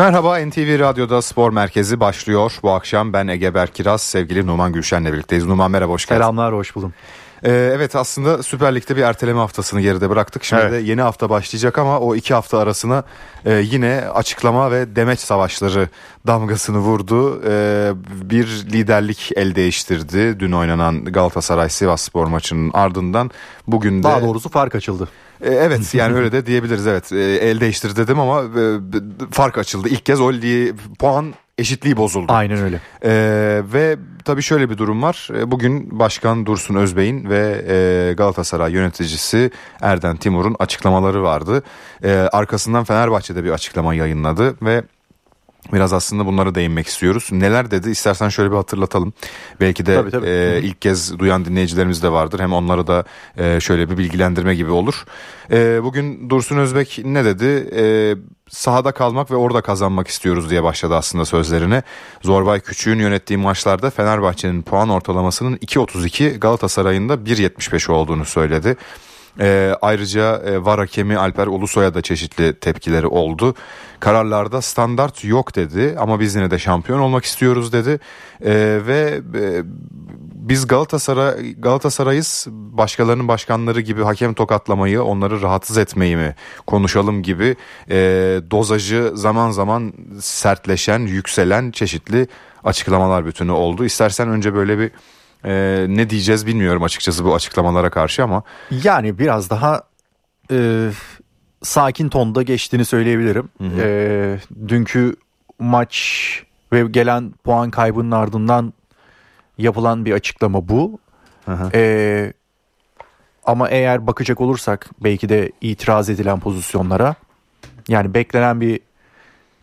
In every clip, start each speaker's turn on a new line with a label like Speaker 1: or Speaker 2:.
Speaker 1: Merhaba NTV Radyo'da Spor Merkezi başlıyor. Bu akşam ben Ege Berkiraz, sevgili Numan Gülşen'le birlikteyiz. Numan merhaba, hoş geldin.
Speaker 2: Selamlar, hoş buldum.
Speaker 1: Ee, evet aslında Süper Lig'de bir erteleme haftasını geride bıraktık. Şimdi
Speaker 2: Evet.
Speaker 1: de yeni hafta başlayacak ama o iki hafta arasına e, yine açıklama ve demeç savaşları damgasını vurdu. Ee, bir liderlik el değiştirdi. Dün oynanan Galatasaray Sivas Spor maçının ardından bugün de...
Speaker 2: Daha doğrusu fark açıldı.
Speaker 1: E, Evet yani öyle de diyebiliriz evet. E, El değiştir dedim ama e, fark açıldı. İlk kez o puan eşitliği bozuldu.
Speaker 2: Aynen öyle.
Speaker 1: E, ve tabii şöyle bir durum var. E, Bugün Başkan Dursun Özbey'in ve e, Galatasaray yöneticisi Erden Timur'un açıklamaları vardı. E, arkasından Fenerbahçe'de bir açıklama yayınladı ve Biraz aslında bunlara değinmek istiyoruz. Neler dedi istersen şöyle bir hatırlatalım. Belki de
Speaker 2: Tabii, tabii.
Speaker 1: e, ilk kez duyan dinleyicilerimiz de vardır. Hem onlara da e, şöyle bir bilgilendirme gibi olur. E, bugün Dursun Özbek ne dedi? E, sahada kalmak ve orada kazanmak istiyoruz diye başladı aslında sözlerine. Zorbay Küçük'ün yönettiği maçlarda Fenerbahçe'nin puan ortalamasının 2.32 Galatasaray'ın da 1.75 olduğunu söyledi. Ee, ayrıca e, VAR hakemi Alper Ulusoy'a da çeşitli tepkileri oldu. Kararlarda standart yok dedi ama biz yine de şampiyon olmak istiyoruz dedi. Ee, ve e, biz Galatasaray Galatasaray'ız başkalarının başkanları gibi hakem tokatlamayı onları rahatsız etmeyi mi konuşalım gibi e, dozajı zaman zaman sertleşen yükselen çeşitli açıklamalar bütünü oldu. İstersen önce böyle bir e, ne diyeceğiz bilmiyorum açıkçası bu açıklamalara karşı ama
Speaker 2: Yani biraz daha e, sakin tonda geçtiğini söyleyebilirim. E, dünkü maç ve gelen puan kaybının ardından yapılan bir açıklama bu. E, ama eğer bakacak olursak belki de itiraz edilen pozisyonlara yani beklenen bir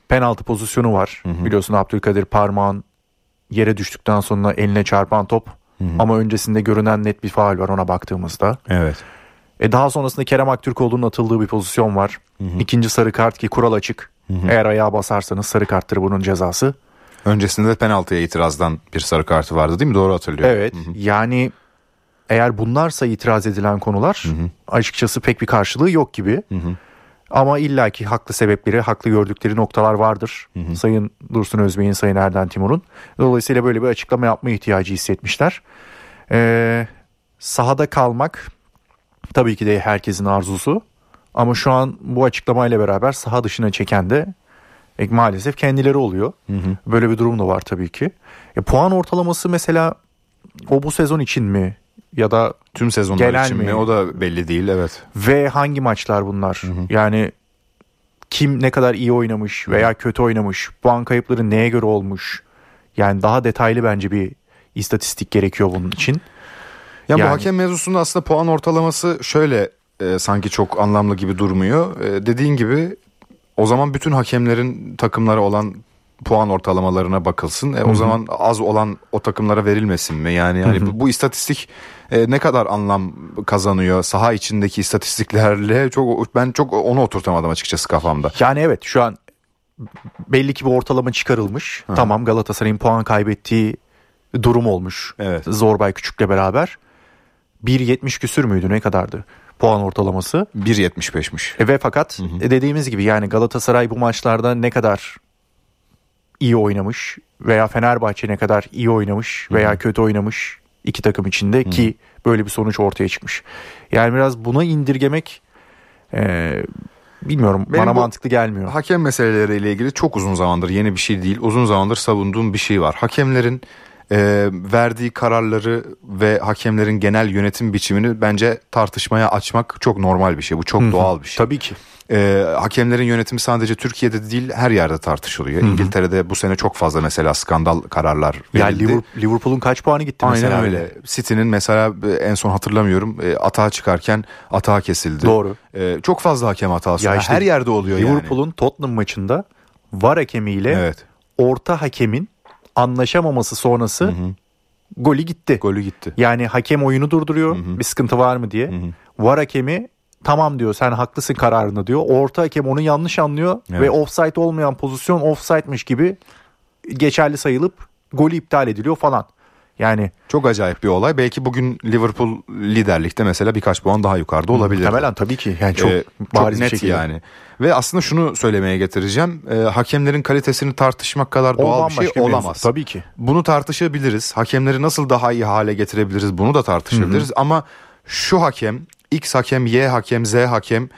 Speaker 2: penaltı pozisyonu var. Biliyorsun Abdülkadir parmağın yere düştükten sonra eline çarpan top ama öncesinde görünen net bir faul var ona baktığımızda.
Speaker 1: evet.
Speaker 2: E daha sonrasında Kerem Aktürkoğlu'nun atıldığı bir pozisyon var. İkinci sarı kart ki kural açık. Eğer ayağa basarsanız sarı karttır bunun cezası.
Speaker 1: Öncesinde de penaltıya itirazdan bir sarı kartı vardı değil mi? Doğru hatırlıyorum.
Speaker 2: Evet yani eğer bunlarsa itiraz edilen konular açıkçası pek bir karşılığı yok gibi. Ama illaki haklı sebepleri, haklı gördükleri noktalar vardır. Sayın Dursun Özbey'in, Sayın Erden Timur'un. Dolayısıyla böyle bir açıklama yapma ihtiyacı hissetmişler. Ee, sahada kalmak tabii ki de herkesin arzusu. Ama şu an bu açıklamayla beraber saha dışına çeken de e, maalesef kendileri oluyor. Böyle bir durum da var tabii ki. E, puan ortalaması mesela o bu sezon için mi? Ya da
Speaker 1: Tüm sezonlar
Speaker 2: Gelen
Speaker 1: için mi?
Speaker 2: mi?
Speaker 1: O da belli değil evet.
Speaker 2: ve hangi maçlar bunlar? Yani kim ne kadar iyi oynamış veya kötü oynamış? Puan kayıpları neye göre olmuş? Yani daha detaylı bence bir istatistik gerekiyor bunun için.
Speaker 1: Ya bu
Speaker 2: Yani-
Speaker 1: hakem mevzusunda aslında puan ortalaması şöyle e, sanki çok anlamlı gibi durmuyor. E, dediğin gibi o zaman bütün hakemlerin takımlara olan puan ortalamalarına bakılsın. E, o zaman az olan o takımlara verilmesin mi? Yani yani bu, bu istatistik e, ne kadar anlam kazanıyor saha içindeki istatistiklerle çok ben çok onu oturtamadım açıkçası kafamda.
Speaker 2: Yani evet şu an belli ki bir ortalama çıkarılmış. Tamam Galatasaray'ın puan kaybettiği durum olmuş.
Speaker 1: Evet.
Speaker 2: Zorbay Küçük'le beraber. 1.70 küsür müydü ne kadardı puan ortalaması?
Speaker 1: 1.75'miş.
Speaker 2: E ve fakat e, dediğimiz gibi yani Galatasaray bu maçlarda ne kadar iyi oynamış veya Fenerbahçe ne kadar iyi oynamış veya kötü oynamış iki takım içinde ki böyle bir sonuç ortaya çıkmış. Yani biraz buna indirgemek e, bilmiyorum
Speaker 1: Benim
Speaker 2: bana mantıklı gelmiyor.
Speaker 1: Hakem meseleleriyle ilgili çok uzun zamandır yeni bir şey değil. Uzun zamandır savunduğum bir şey var. Hakemlerin e, verdiği kararları ve hakemlerin genel yönetim biçimini bence tartışmaya açmak çok normal bir şey. Bu çok doğal bir şey.
Speaker 2: Tabii ki.
Speaker 1: E, hakemlerin yönetimi sadece Türkiye'de değil her yerde tartışılıyor. İngiltere'de bu sene çok fazla mesela skandal kararlar verildi.
Speaker 2: Liverpool- Liverpool'un kaç puanı gitti
Speaker 1: Aynen
Speaker 2: mesela?
Speaker 1: öyle. City'nin mesela en son hatırlamıyorum e, atağa çıkarken atağa kesildi.
Speaker 2: Doğru.
Speaker 1: E, çok fazla hakem hatası.
Speaker 2: Ya işte
Speaker 1: her yerde oluyor yani.
Speaker 2: Liverpool'un Tottenham maçında VAR hakemiyle
Speaker 1: Evet.
Speaker 2: orta hakemin anlaşamaması sonrası golü gitti.
Speaker 1: Golü gitti.
Speaker 2: Yani hakem oyunu durduruyor bir sıkıntı var mı diye. VAR hakemi tamam diyor sen haklısın kararında diyor. Orta hakem onu yanlış anlıyor
Speaker 1: Evet.
Speaker 2: ve offside olmayan pozisyon offside'miş gibi geçerli sayılıp golü iptal ediliyor falan. Yani
Speaker 1: Çok acayip bir olay. Belki bugün Liverpool liderlikte mesela birkaç puan daha yukarıda olabilir.
Speaker 2: muhtemelen tabii ki. Yani çok
Speaker 1: Ee,
Speaker 2: bir
Speaker 1: net
Speaker 2: şekilde.
Speaker 1: yani. Ve aslında şunu söylemeye getireceğim. Ee, hakemlerin kalitesini tartışmak kadar
Speaker 2: O
Speaker 1: doğal bir şey
Speaker 2: mevzu.
Speaker 1: olamaz.
Speaker 2: Tabii ki.
Speaker 1: Bunu tartışabiliriz. Hakemleri nasıl daha iyi hale getirebiliriz bunu da tartışabiliriz. Ama şu hakem, X hakem, Y hakem, Z hakem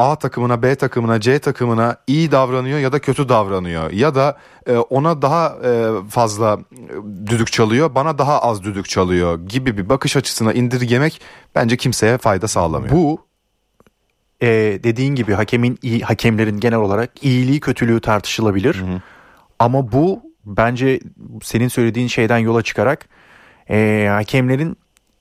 Speaker 1: A takımına, B takımına, C takımına iyi davranıyor ya da kötü davranıyor. Ya da e, ona daha e, fazla e, düdük çalıyor, bana daha az düdük çalıyor gibi bir bakış açısına indirgemek bence kimseye fayda sağlamıyor.
Speaker 2: Bu e, dediğin gibi hakemin iyi, hakemlerin genel olarak iyiliği kötülüğü tartışılabilir. Ama bu bence senin söylediğin şeyden yola çıkarak e, hakemlerin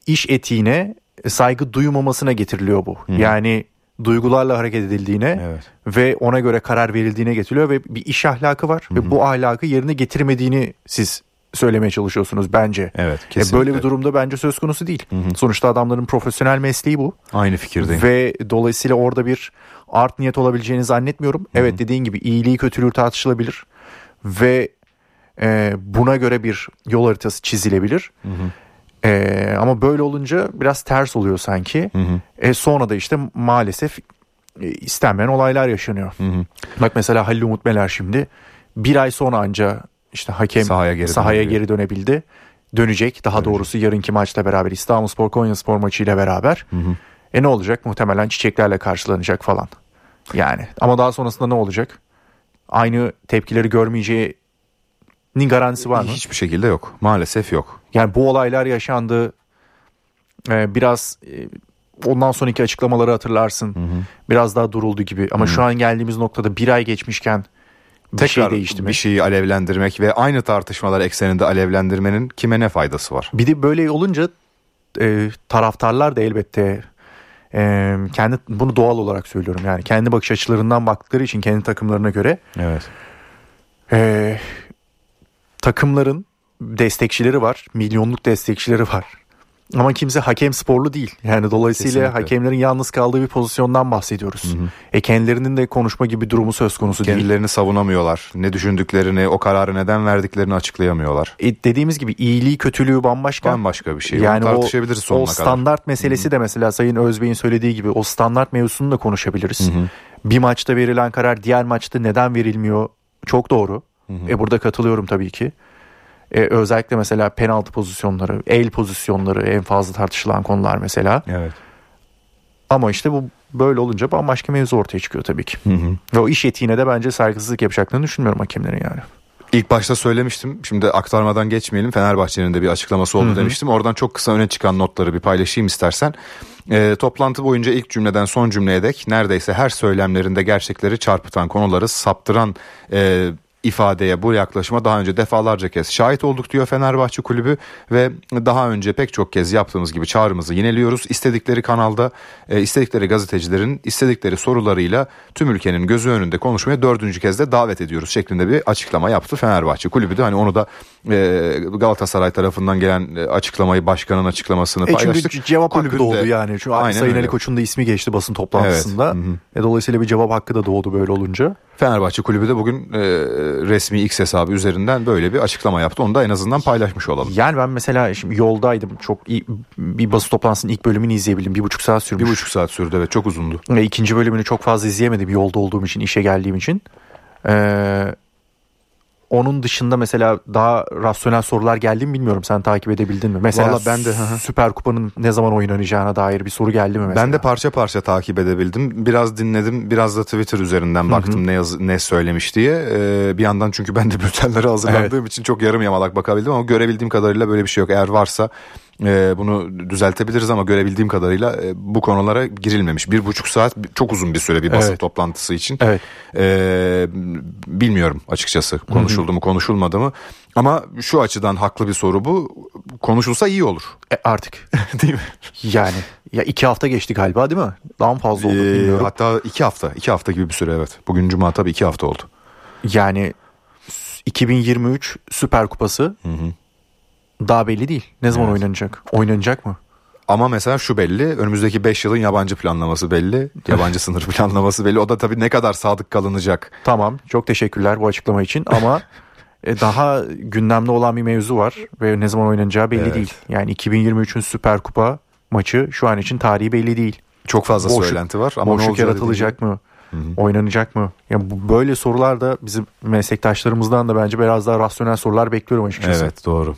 Speaker 2: iş etiğine saygı duymamasına getiriliyor bu. Yani duygularla hareket edildiğine
Speaker 1: Evet.
Speaker 2: ve ona göre karar verildiğine getiriliyor ve bir iş ahlakı var ve bu ahlakı yerine getirmediğini siz söylemeye çalışıyorsunuz bence.
Speaker 1: Evet,
Speaker 2: E,
Speaker 1: kesinlikle.
Speaker 2: böyle bir durumda bence söz konusu değil. Sonuçta adamların profesyonel mesleği bu.
Speaker 1: Aynı fikirdeyim.
Speaker 2: Ve dolayısıyla orada bir art niyet olabileceğini zannetmiyorum. Evet dediğin gibi iyiliği kötülüğü tartışılabilir. Ve e, buna göre bir yol haritası çizilebilir. E, ama böyle olunca biraz ters oluyor sanki. E, sonra da işte maalesef e, istenmeyen olaylar yaşanıyor. Bak mesela Halil Umut Meler şimdi bir ay sonra anca işte hakem
Speaker 1: Sahaya geri
Speaker 2: sahaya
Speaker 1: dönebiliyor.
Speaker 2: geri dönebildi. Dönecek. Daha doğrusu yarınki maçla beraber İstanbulspor Konyaspor maçıyla beraber. E ne olacak? Muhtemelen çiçeklerle karşılanacak falan. Yani ama daha sonrasında ne olacak? Aynı tepkileri görmeyeceğinin garantisi var mı?
Speaker 1: Hiçbir şekilde yok. Maalesef yok.
Speaker 2: Yani bu olaylar yaşandı. Ee, biraz e, ondan sonraki açıklamaları hatırlarsın. Biraz daha duruldu gibi. Ama şu an geldiğimiz noktada bir ay geçmişken bir şey değişti mi?
Speaker 1: bir şeyi alevlendirmek ve aynı tartışmalar ekseninde alevlendirmenin kime ne faydası var?
Speaker 2: Bir de böyle olunca e, taraftarlar da elbette e, kendi bunu doğal olarak söylüyorum yani kendi bakış açılarından baktıkları için kendi takımlarına göre
Speaker 1: Evet.
Speaker 2: e, takımların destekçileri var milyonluk destekçileri var ama kimse hakem sporlu değil yani dolayısıyla
Speaker 1: Kesinlikle.
Speaker 2: hakemlerin yalnız kaldığı bir pozisyondan bahsediyoruz. E kendilerinin de konuşma gibi durumu söz konusu değil.
Speaker 1: Kendilerini savunamıyorlar. Ne düşündüklerini, o kararı neden verdiklerini açıklayamıyorlar.
Speaker 2: E, dediğimiz gibi iyiliği kötülüğü bambaşka.
Speaker 1: Bambaşka bir şey.
Speaker 2: Yani
Speaker 1: Onu
Speaker 2: o,
Speaker 1: tartışabiliriz sonuna
Speaker 2: o
Speaker 1: kadar.
Speaker 2: standart meselesi de mesela Sayın Özbey'in söylediği gibi o standart mevzusunu da konuşabiliriz. Bir maçta verilen karar diğer maçta neden verilmiyor çok doğru. E burada katılıyorum tabii ki. E, özellikle mesela penaltı pozisyonları, el pozisyonları en fazla tartışılan konular mesela.
Speaker 1: Evet.
Speaker 2: Ama işte bu böyle olunca bambaşka mevzu ortaya çıkıyor tabii ki. Ve o iş etiğine de bence saygısızlık yapacaklarını düşünmüyorum hakemlerin yani.
Speaker 1: İlk başta söylemiştim. Şimdi aktarmadan geçmeyelim. Fenerbahçe'nin de bir açıklaması oldu demiştim. Oradan çok kısa öne çıkan notları bir paylaşayım istersen. Ee, toplantı boyunca ilk cümleden son cümleye dek neredeyse her söylemlerinde gerçekleri çarpıtan konuları saptıran e, ifadeye bu yaklaşıma daha önce defalarca kez şahit olduk diyor Fenerbahçe kulübü ve daha önce pek çok kez yaptığımız gibi çağrımızı yineliyoruz. İstedikleri kanalda e, istedikleri gazetecilerin istedikleri sorularıyla tüm ülkenin gözü önünde konuşmaya dördüncü kez de davet ediyoruz şeklinde bir açıklama yaptı Fenerbahçe kulübü de hani onu da Galatasaray tarafından gelen e, açıklamayı başkanın açıklamasını
Speaker 2: E
Speaker 1: paylaştık.
Speaker 2: çünkü cevap hakkı
Speaker 1: Kulübün
Speaker 2: doğdu yani. Şu
Speaker 1: Aynen
Speaker 2: Sayın
Speaker 1: öyle.
Speaker 2: Ali Koç'un da ismi geçti basın toplantısında.
Speaker 1: Evet,
Speaker 2: E dolayısıyla bir cevap hakkı da doğdu böyle olunca.
Speaker 1: Fenerbahçe kulübü de bugün e, resmi X hesabı üzerinden böyle bir açıklama yaptı. Onu da en azından paylaşmış olalım.
Speaker 2: Yani ben mesela şimdi yoldaydım. Çok iyi bir basın toplantısının ilk bölümünü izleyebildim. Bir buçuk saat sürmüş.
Speaker 1: Bir buçuk saat sürdü evet çok uzundu.
Speaker 2: Ve ikinci bölümünü çok fazla izleyemedim yolda olduğum için, işe geldiğim için. Ee, onun dışında mesela daha rasyonel sorular geldi mi bilmiyorum. Sen takip edebildin mi? Mesela
Speaker 1: Vallahi ben de.
Speaker 2: Süper Kupa'nın ne zaman oynanacağına dair bir soru geldi mi mesela?
Speaker 1: Ben de parça parça takip edebildim. Biraz dinledim. Biraz da Twitter üzerinden baktım ne yaz, ne söylemiş diye. Ee, bir yandan çünkü ben de bültenlere hazırlandığım için çok yarım yamalak bakabildim ama görebildiğim kadarıyla böyle bir şey yok. Eğer varsa e, bunu düzeltebiliriz ama görebildiğim kadarıyla e, bu konulara girilmemiş. Bir buçuk saat çok uzun bir süre bir basın
Speaker 2: Evet.
Speaker 1: toplantısı için.
Speaker 2: Evet.
Speaker 1: Ee, bilmiyorum açıkçası konuşuldu mu konuşulmadı mı. Ama şu açıdan haklı bir soru bu. Konuşulsa iyi olur.
Speaker 2: E, artık.
Speaker 1: Değil mi?
Speaker 2: Yani ya iki hafta geçti galiba değil mi? Daha mı fazla oldu
Speaker 1: Ee,
Speaker 2: bilmiyorum.
Speaker 1: hatta iki hafta. iki hafta gibi bir süre evet. Bugün cuma tabii iki hafta oldu.
Speaker 2: Yani 2023 Süper Kupası daha belli değil. Ne zaman oynanacak? Oynanacak mı?
Speaker 1: Ama mesela şu belli. Önümüzdeki 5 yılın yabancı planlaması belli. Yabancı sınır planlaması belli. O da tabii ne kadar sadık kalınacak.
Speaker 2: Tamam çok teşekkürler bu açıklama için ama e, daha gündemde olan bir mevzu var ve ne zaman oynanacağı belli
Speaker 1: Evet.
Speaker 2: değil. Yani 2023'ün Süper Kupa maçı şu an için tarihi belli değil.
Speaker 1: Çok fazla
Speaker 2: Boşluk-
Speaker 1: söylenti var ama
Speaker 2: Boşluk yaratılacak mı? Oynanacak mı? Ya bu böyle sorular da bizim meslektaşlarımızdan da bence biraz daha rasyonel sorular bekliyorum açıkçası.
Speaker 1: Evet doğru.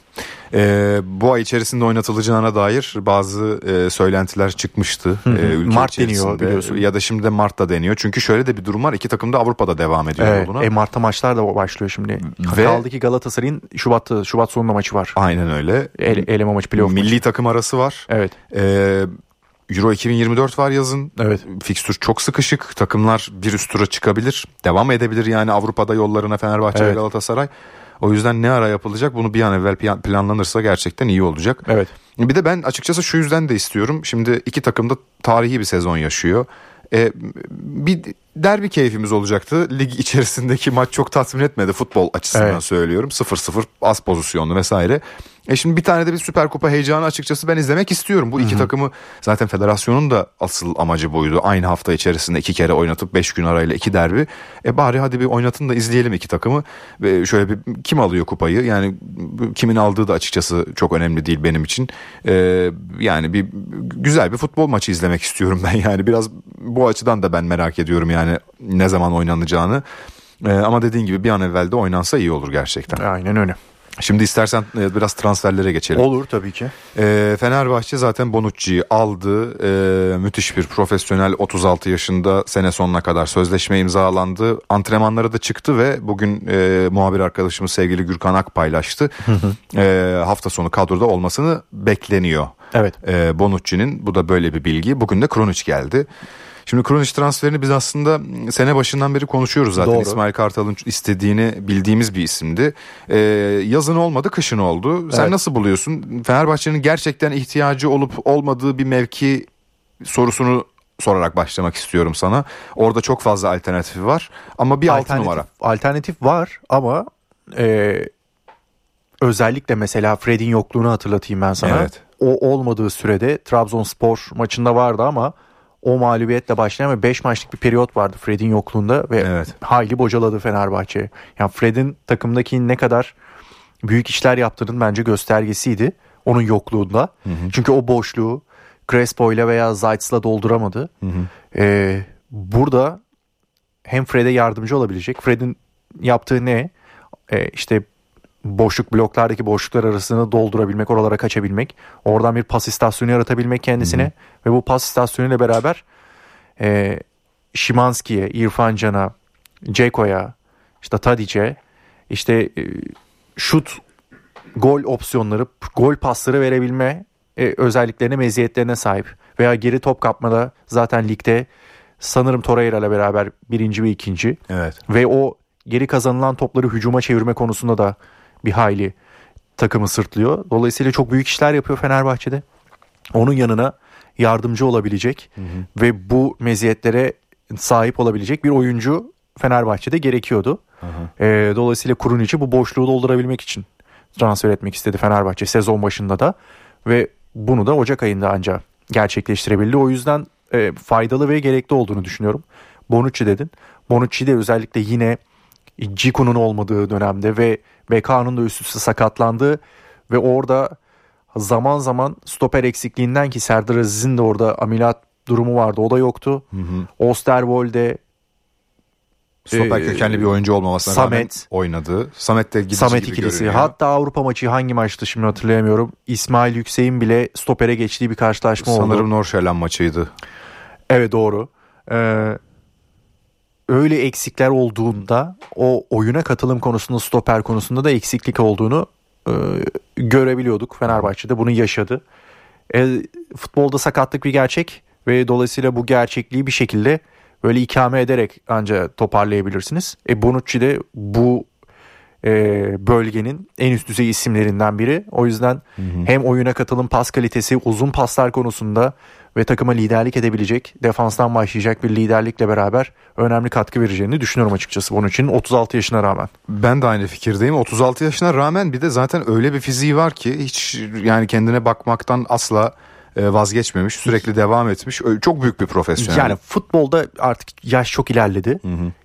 Speaker 1: Ee, bu ay içerisinde oynatılacağına dair bazı e, söylentiler çıkmıştı.
Speaker 2: hı.
Speaker 1: e, ülke
Speaker 2: Mart deniyor biliyorsun.
Speaker 1: Ya da şimdi de Mart'ta deniyor. Çünkü şöyle de bir durum var. İki takım da Avrupa'da devam ediyor
Speaker 2: Evet,
Speaker 1: yoluna.
Speaker 2: e, Mart'ta maçlar da başlıyor şimdi.
Speaker 1: Ve-
Speaker 2: Kaldı Galatasaray'ın Şubat'ta Şubat sonunda maçı var.
Speaker 1: Aynen öyle.
Speaker 2: Ele, eleme maçı playoff
Speaker 1: Milli
Speaker 2: maçı.
Speaker 1: takım arası var.
Speaker 2: Evet.
Speaker 1: Ee, Euro 2024 var yazın.
Speaker 2: Evet.
Speaker 1: Fikstür çok sıkışık. Takımlar bir üst tura çıkabilir. Devam edebilir yani Avrupa'da yollarına Fenerbahçe ve
Speaker 2: Evet.
Speaker 1: Galatasaray. O yüzden ne ara yapılacak bunu bir an evvel plan- planlanırsa gerçekten iyi olacak.
Speaker 2: Evet.
Speaker 1: Bir de ben açıkçası şu yüzden de istiyorum. Şimdi iki takım da tarihi bir sezon yaşıyor. E, bir derbi keyfimiz olacaktı. Lig içerisindeki maç çok tatmin etmedi futbol açısından
Speaker 2: Evet.
Speaker 1: söylüyorum. 0-0 az pozisyonlu vesaire. E şimdi bir tane de bir Süper Kupa heyecanı açıkçası ben izlemek istiyorum. Bu iki takımı zaten federasyonun da asıl amacı buydu. Aynı hafta içerisinde iki kere oynatıp 5 gün arayla iki derbi. E bari hadi bir oynatın da izleyelim iki takımı. Ve şöyle bir kim alıyor kupayı? Yani kimin aldığı da açıkçası çok önemli değil benim için. E, yani bir güzel bir futbol maçı izlemek istiyorum ben yani. Biraz bu açıdan da ben merak ediyorum yani ne zaman oynanacağını. E, ama dediğin gibi bir an evvel de oynansa iyi olur gerçekten.
Speaker 2: Aynen öyle.
Speaker 1: Şimdi istersen e, biraz transferlere geçelim.
Speaker 2: Olur tabii ki.
Speaker 1: E, Fenerbahçe zaten Bonucci'yi aldı. E, müthiş bir profesyonel 36 yaşında sene sonuna kadar sözleşme imzalandı. Antrenmanlara da çıktı ve bugün e, muhabir arkadaşımız sevgili Gürkan Ak paylaştı. E, hafta sonu kadroda olmasını bekleniyor.
Speaker 2: Evet.
Speaker 1: E, Bonucci'nin bu da böyle bir bilgi. Bugün de Kronic geldi. Şimdi Kronic transferini biz aslında sene başından beri konuşuyoruz zaten.
Speaker 2: Doğru.
Speaker 1: İsmail Kartal'ın istediğini bildiğimiz bir isimdi. Ee, yazın olmadı, kışın oldu. Sen
Speaker 2: Evet.
Speaker 1: nasıl buluyorsun? Fenerbahçe'nin gerçekten ihtiyacı olup olmadığı bir mevki sorusunu sorarak başlamak istiyorum sana. Orada çok fazla alternatifi var ama bir altı
Speaker 2: Alternatif-
Speaker 1: numara.
Speaker 2: Alternatif var ama e, özellikle mesela Fred'in yokluğunu hatırlatayım ben sana.
Speaker 1: Evet.
Speaker 2: O olmadığı sürede Trabzonspor maçında vardı ama o mağlubiyetle başlayan ve 5 maçlık bir periyot vardı Fred'in yokluğunda ve
Speaker 1: Evet.
Speaker 2: hayli bocaladı Fenerbahçe. Yani Fred'in takımdaki ne kadar büyük işler yaptığının bence göstergesiydi onun yokluğunda. Çünkü o boşluğu Crespo ile veya Zayt's'la dolduramadı. Ee, burada hem Fred'e yardımcı olabilecek. Fred'in yaptığı ne? Ee, işte boşluk bloklardaki boşluklar arasını doldurabilmek, oralara kaçabilmek. Oradan bir pas istasyonu yaratabilmek kendisine. Ve bu pas istasyonuyla beraber e, Şimanski'ye, İrfan Can'a, Ceko'ya, işte Tadic'e işte e, şut gol opsiyonları, gol pasları verebilme e, özelliklerine, meziyetlerine sahip. Veya geri top kapmada zaten ligde sanırım Torreira ile beraber birinci ve ikinci.
Speaker 1: Evet.
Speaker 2: Ve o geri kazanılan topları hücuma çevirme konusunda da bir hayli takımı sırtlıyor. Dolayısıyla çok büyük işler yapıyor Fenerbahçe'de. Onun yanına yardımcı olabilecek ve bu meziyetlere sahip olabilecek bir oyuncu Fenerbahçe'de gerekiyordu. Ee, dolayısıyla Kurunic'i bu boşluğu doldurabilmek için transfer etmek istedi Fenerbahçe sezon başında da ve bunu da Ocak ayında ancak gerçekleştirebildi. O yüzden e, faydalı ve gerekli olduğunu düşünüyorum. Bonucci dedin. Bonucci de özellikle yine Ciku'nun olmadığı dönemde ve Beka'nın da üst üste sakatlandığı ve orada zaman zaman stoper eksikliğinden ki Serdar Aziz'in de orada ameliyat durumu vardı. O da yoktu. Osterwolde
Speaker 1: Stoper
Speaker 2: Ee,
Speaker 1: kökenli bir oyuncu olmamasına
Speaker 2: Samet.
Speaker 1: rağmen oynadı. Samet de gidici
Speaker 2: Samet
Speaker 1: gibi
Speaker 2: ikilisi.
Speaker 1: görünüyor.
Speaker 2: Hatta Avrupa maçı hangi maçtı şimdi hatırlayamıyorum. İsmail Yüksek'in bile stopere geçtiği bir karşılaşma oldu.
Speaker 1: Sanırım Norşelen maçıydı.
Speaker 2: Evet doğru. Ee, öyle eksikler olduğunda o oyuna katılım konusunda stoper konusunda da eksiklik olduğunu e, görebiliyorduk. Fenerbahçe'de bunu yaşadı. E, futbolda sakatlık bir gerçek ve dolayısıyla bu gerçekliği bir şekilde böyle ikame ederek ancak toparlayabilirsiniz. E, Bonucci de bu e, bölgenin en üst düzey isimlerinden biri. O yüzden hem oyuna katılım pas kalitesi, uzun paslar konusunda ve takıma liderlik edebilecek, defanstan başlayacak bir liderlikle beraber önemli katkı vereceğini düşünüyorum açıkçası Bonucci'nin 36 yaşına rağmen.
Speaker 1: Ben de aynı fikirdeyim. 36 yaşına rağmen bir de zaten öyle bir fiziği var ki hiç yani kendine bakmaktan asla e, vazgeçmemiş. Sürekli devam etmiş. Çok büyük bir profesyonel.
Speaker 2: Yani futbolda artık yaş çok ilerledi.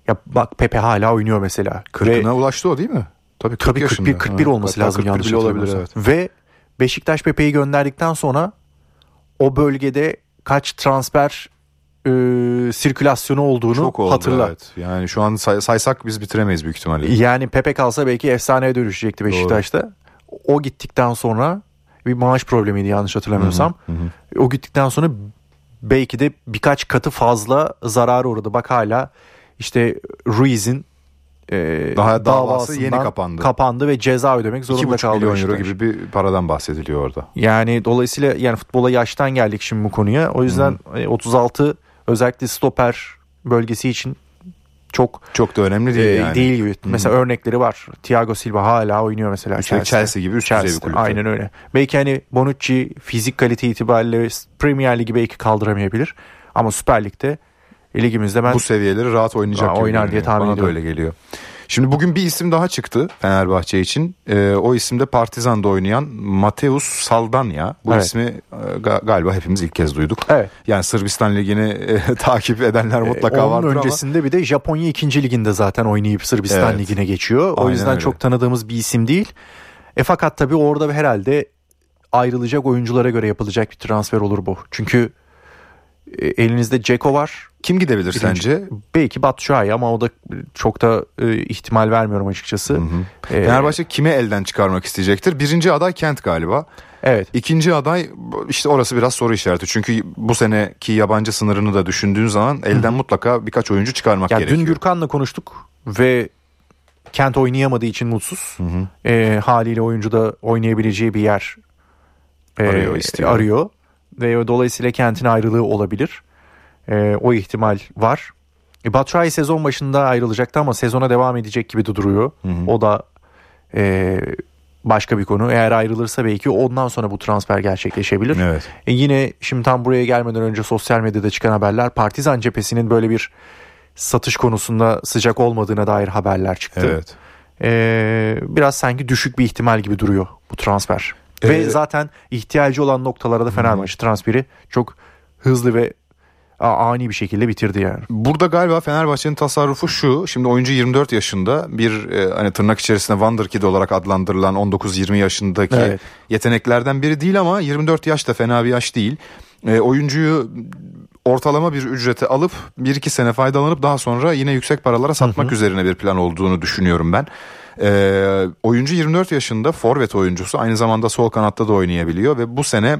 Speaker 2: Ya bak Pepe hala oynuyor mesela. Ve
Speaker 1: Kırkına ulaştı o değil mi? Tabii 40
Speaker 2: Tabii
Speaker 1: yaşında.
Speaker 2: 41 41
Speaker 1: Ha,
Speaker 2: olması
Speaker 1: hatta
Speaker 2: lazım
Speaker 1: 41
Speaker 2: yanlış
Speaker 1: olabilir evet.
Speaker 2: Ve Beşiktaş Pepe'yi gönderdikten sonra o bölgede kaç transfer e, sirkülasyonu olduğunu
Speaker 1: Çok oldu
Speaker 2: hatırla.
Speaker 1: evet. Yani şu an say- saysak biz bitiremeyiz büyük ihtimalle.
Speaker 2: Yani Pepe kalsa belki efsaneye dönüşecekti Beşiktaş'ta. O gittikten sonra bir maaş problemiydi yanlış hatırlamıyorsam.
Speaker 1: Hı hı.
Speaker 2: O gittikten sonra belki de birkaç katı fazla zarar uğradı. Bak hala işte Ruiz'in e,
Speaker 1: Daha davası yeni kapandı.
Speaker 2: Kapandı ve ceza ödemek zorunda
Speaker 1: 2,5
Speaker 2: kaldı
Speaker 1: milyon euro gibi bir paradan bahsediliyor orada.
Speaker 2: Yani dolayısıyla yani futbola yaştan geldik şimdi bu konuya. O yüzden e, 36 özellikle stoper bölgesi için çok
Speaker 1: Çok da önemli değil
Speaker 2: e,
Speaker 1: yani.
Speaker 2: değil gibi. Mesela örnekleri var. Thiago Silva hala oynuyor mesela.
Speaker 1: Üstelik Chelsea gibi üst düzey bir kulüpte.
Speaker 2: Aynen öyle. Belki hani Bonucci fizik kalite itibariyle Premier Ligi belki kaldıramayabilir. Ama Süper Lig'de e, ligimizde ben
Speaker 1: Bu seviyeleri rahat oynayacak gibi
Speaker 2: oynar diye tahmin
Speaker 1: Bana da
Speaker 2: ediyorum.
Speaker 1: öyle geliyor. Şimdi bugün bir isim daha çıktı Fenerbahçe için. Ee, o isim de Partizan'da oynayan Mateus Saldanya. Bu
Speaker 2: Evet.
Speaker 1: ismi e, ga- galiba hepimiz ilk kez duyduk.
Speaker 2: Evet.
Speaker 1: Yani Sırbistan Ligi'ni e, takip edenler mutlaka
Speaker 2: Ee, Onun
Speaker 1: vardır ama.
Speaker 2: öncesinde bir de Japonya 2. liginde zaten oynayıp Sırbistan
Speaker 1: Evet.
Speaker 2: ligine geçiyor. O
Speaker 1: Aynen
Speaker 2: yüzden
Speaker 1: öyle.
Speaker 2: çok tanıdığımız bir isim değil. E fakat tabii orada herhalde ayrılacak oyunculara göre yapılacak bir transfer olur bu. Çünkü e, elinizde Ceko var.
Speaker 1: Kim gidebilir
Speaker 2: Birinci-
Speaker 1: sence?
Speaker 2: Belki Batshuayi ama o da çok da e, ihtimal vermiyorum açıkçası. E,
Speaker 1: Fenerbahçe kime elden çıkarmak isteyecektir? Birinci aday Kent galiba.
Speaker 2: Evet.
Speaker 1: İkinci aday işte orası biraz soru işareti. Çünkü bu seneki yabancı sınırını da düşündüğün zaman elden mutlaka birkaç oyuncu çıkarmak
Speaker 2: Yani
Speaker 1: gerekiyor.
Speaker 2: dün Gürkan'la konuştuk ve Kent oynayamadığı için mutsuz. E, haliyle oyuncu da oynayabileceği bir yer e,
Speaker 1: Arıyor, istiyor.
Speaker 2: arıyor. Ve dolayısıyla Kent'in ayrılığı olabilir. E, o ihtimal var. E, Batshuayi sezon başında ayrılacaktı ama sezona devam edecek gibi de duruyor. O da e, başka bir konu. Eğer ayrılırsa belki ondan sonra bu transfer gerçekleşebilir.
Speaker 1: Evet.
Speaker 2: E yine şimdi tam buraya gelmeden önce sosyal medyada çıkan haberler Partizan cephesinin böyle bir satış konusunda sıcak olmadığına dair haberler çıktı.
Speaker 1: Evet.
Speaker 2: E, biraz sanki düşük bir ihtimal gibi duruyor bu transfer. Ve
Speaker 1: Ee,
Speaker 2: zaten ihtiyacı olan noktalara da Fenerbahçe transferi çok hızlı ve ani bir şekilde bitirdi yani.
Speaker 1: Burada galiba Fenerbahçe'nin tasarrufu şu. Şimdi oyuncu 24 yaşında bir e, hani tırnak içerisinde Wonderkid olarak adlandırılan 19-20 yaşındaki
Speaker 2: Evet.
Speaker 1: yeteneklerden biri değil ama 24 yaş da fena bir yaş değil. E, oyuncuyu ortalama bir ücrete alıp 1-2 sene faydalanıp daha sonra yine yüksek paralara satmak üzerine bir plan olduğunu düşünüyorum ben. E, oyuncu 24 yaşında forvet oyuncusu aynı zamanda sol kanatta da oynayabiliyor ve bu sene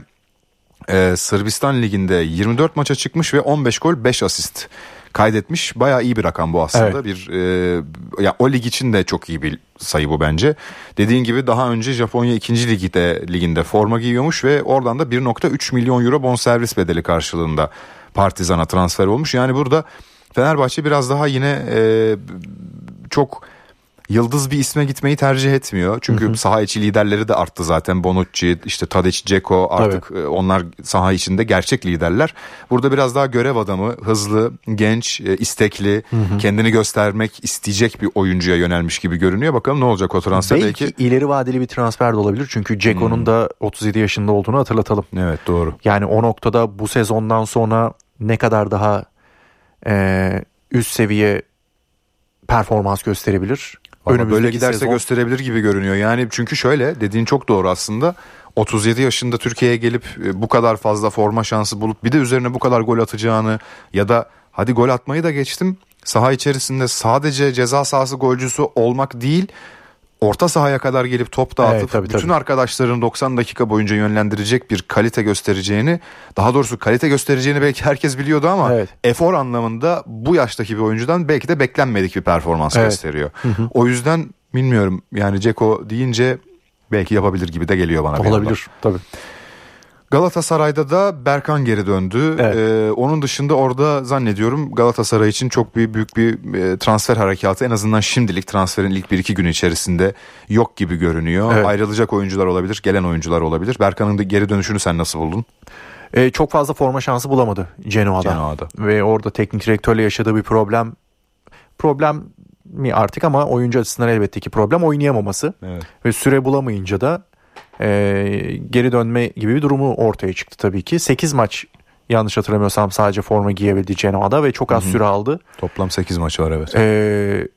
Speaker 1: ee, Sırbistan Ligi'nde 24 maça çıkmış ve 15 gol 5 asist kaydetmiş. Bayağı iyi bir rakam bu aslında.
Speaker 2: Evet.
Speaker 1: Bir e, ya o lig için de çok iyi bir sayı bu bence. Dediğin gibi daha önce Japonya 2. liginde liginde forma giyiyormuş ve oradan da 1.3 milyon euro bonservis bedeli karşılığında Partizan'a transfer olmuş. Yani burada Fenerbahçe biraz daha yine e, çok yıldız bir isme gitmeyi tercih etmiyor. Çünkü saha içi liderleri de arttı zaten. Bonucci, işte Tadic, Ceko artık e, onlar saha içinde gerçek liderler. Burada biraz daha görev adamı, hızlı, genç, e, istekli, kendini göstermek isteyecek bir oyuncuya yönelmiş gibi görünüyor. Bakalım ne olacak o transfer
Speaker 2: Belki,
Speaker 1: belki.
Speaker 2: ileri vadeli bir transfer de olabilir. Çünkü Ceko'nun da 37 yaşında olduğunu hatırlatalım.
Speaker 1: Evet doğru.
Speaker 2: Yani o noktada bu sezondan sonra ne kadar daha e, üst seviye performans gösterebilir?
Speaker 1: Ama böyle
Speaker 2: Önümüzdeki
Speaker 1: giderse
Speaker 2: sezon-
Speaker 1: gösterebilir gibi görünüyor. Yani çünkü şöyle dediğin çok doğru aslında. 37 yaşında Türkiye'ye gelip e, bu kadar fazla forma şansı bulup bir de üzerine bu kadar gol atacağını ya da hadi gol atmayı da geçtim. Saha içerisinde sadece ceza sahası golcüsü olmak değil orta sahaya kadar gelip top dağıtıp
Speaker 2: Evet, tabii,
Speaker 1: bütün
Speaker 2: tabii.
Speaker 1: arkadaşların 90 dakika boyunca yönlendirecek bir kalite göstereceğini daha doğrusu kalite göstereceğini belki herkes biliyordu ama
Speaker 2: Evet.
Speaker 1: efor anlamında bu yaştaki bir oyuncudan belki de beklenmedik bir performans
Speaker 2: Evet.
Speaker 1: gösteriyor. O yüzden bilmiyorum yani Ceko deyince belki yapabilir gibi de geliyor bana.
Speaker 2: olabilir tabii.
Speaker 1: Galatasaray'da da Berkan geri döndü.
Speaker 2: Evet.
Speaker 1: Ee, onun dışında orada zannediyorum Galatasaray için çok bir büyük bir e, transfer harekatı en azından şimdilik transferin ilk 1-2 günü içerisinde yok gibi görünüyor.
Speaker 2: Evet.
Speaker 1: Ayrılacak oyuncular olabilir, gelen oyuncular olabilir. Berkan'ın da geri dönüşünü sen nasıl buldun?
Speaker 2: E, çok fazla forma şansı bulamadı Genoa'da.
Speaker 1: Genoa'da.
Speaker 2: Ve orada teknik direktörle yaşadığı bir problem problem mi artık ama oyuncu açısından elbette ki problem oynayamaması.
Speaker 1: Evet.
Speaker 2: Ve süre bulamayınca da e, geri dönme gibi bir durumu ortaya çıktı tabii ki. 8 maç yanlış hatırlamıyorsam sadece forma giyebildi Genoa'da ve çok az süre aldı.
Speaker 1: Toplam 8 maçı var evet.
Speaker 2: E,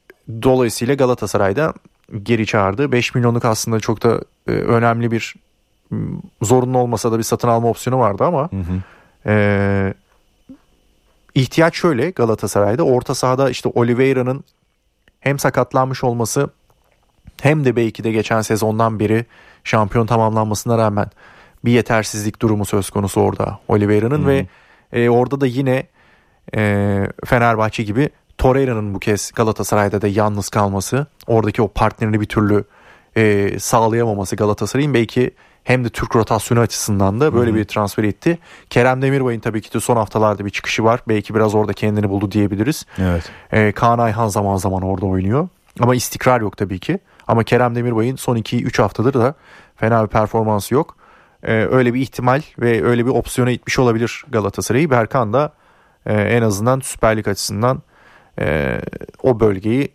Speaker 2: dolayısıyla Galatasaray'da geri çağırdı. 5 milyonluk aslında çok da e, önemli bir zorunlu olmasa da bir satın alma opsiyonu vardı ama
Speaker 1: Hı hı.
Speaker 2: e, ihtiyaç şöyle Galatasaray'da orta sahada işte Oliveira'nın hem sakatlanmış olması hem de belki de geçen sezondan beri şampiyon tamamlanmasına rağmen bir yetersizlik durumu söz konusu orada Oliveira'nın ve e, orada da yine e, Fenerbahçe gibi Torreira'nın bu kez Galatasaray'da da yalnız kalması oradaki o partnerini bir türlü e, sağlayamaması Galatasaray'ın belki hem de Türk rotasyonu açısından da böyle bir transfer etti. Kerem Demirbay'ın tabii ki de son haftalarda bir çıkışı var. Belki biraz orada kendini buldu diyebiliriz.
Speaker 1: Evet.
Speaker 2: Ee, Kaan Ayhan zaman zaman orada oynuyor. Ama istikrar yok tabii ki. Ama Kerem Demirbay'ın son 2-3 haftadır da fena bir performansı yok. Ee, öyle bir ihtimal ve öyle bir opsiyona itmiş olabilir Galatasaray'ı. Berkan da e, en azından Süper Lig açısından e, o bölgeyi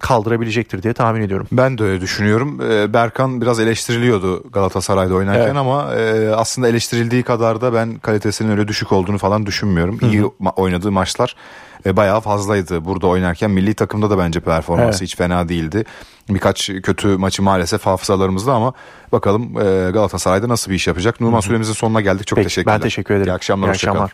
Speaker 2: kaldırabilecektir diye tahmin ediyorum.
Speaker 1: Ben de öyle düşünüyorum. Ee, Berkan biraz eleştiriliyordu Galatasaray'da oynarken
Speaker 2: Evet.
Speaker 1: ama e, aslında eleştirildiği kadar da ben kalitesinin öyle düşük olduğunu falan düşünmüyorum. İyi ma- oynadığı maçlar e, bayağı fazlaydı burada oynarken. Milli takımda da bence performansı
Speaker 2: Evet.
Speaker 1: hiç fena değildi. Birkaç kötü maçı maalesef hafızalarımızda ama bakalım e, Galatasaray'da nasıl bir iş yapacak. Nurman süremizin sonuna geldik. Çok
Speaker 2: Peki,
Speaker 1: teşekkürler.
Speaker 2: ben teşekkür ederim.
Speaker 1: İyi akşamlar.
Speaker 2: İyi akşamlar.